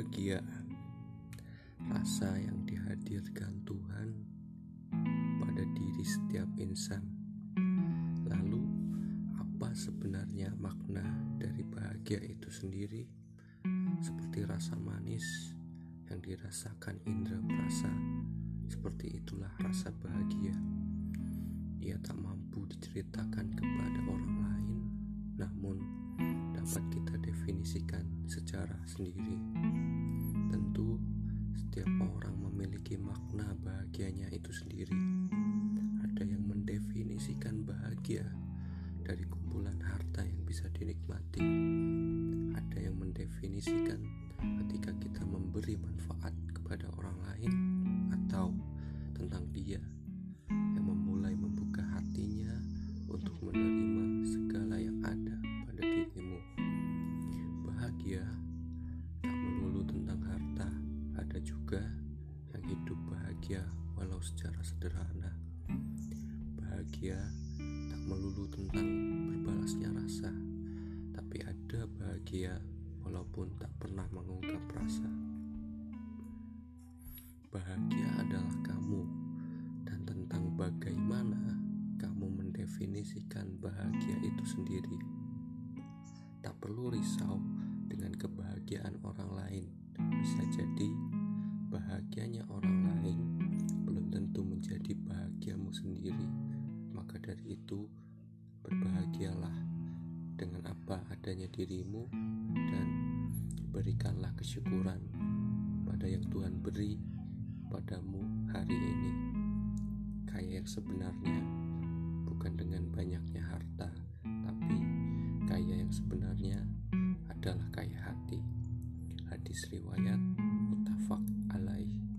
Bahagia. Rasa yang dihadirkan Tuhan pada diri setiap insan. Lalu apa sebenarnya makna dari bahagia itu sendiri? Seperti rasa manis yang dirasakan indera perasa Seperti itulah rasa bahagia. Ia tak mampu diceritakan kepada orang lain Namun dapat kita definisikan secara sendiri. Tentu, setiap orang memiliki makna bahagianya itu sendiri. Ada yang mendefinisikan bahagia dari kumpulan harta yang bisa dinikmati. Ada yang mendefinisikan ketika kita memberi manfaat kepada orang juga yang hidup bahagia walau secara sederhana. Bahagia tak melulu tentang berbalasnya rasa, tapi ada bahagia walaupun tak pernah mengungkap rasa. Bahagia adalah kamu dan tentang bagaimana kamu mendefinisikan bahagia itu sendiri. Tak perlu risau dengan kebahagiaan orang itu, berbahagialah dengan apa adanya dirimu dan berikanlah kesyukuran pada yang Tuhan beri padamu hari ini. Kaya yang sebenarnya bukan dengan banyaknya harta, tapi kaya yang sebenarnya adalah kaya hati. Hadis riwayat mutafak alaih.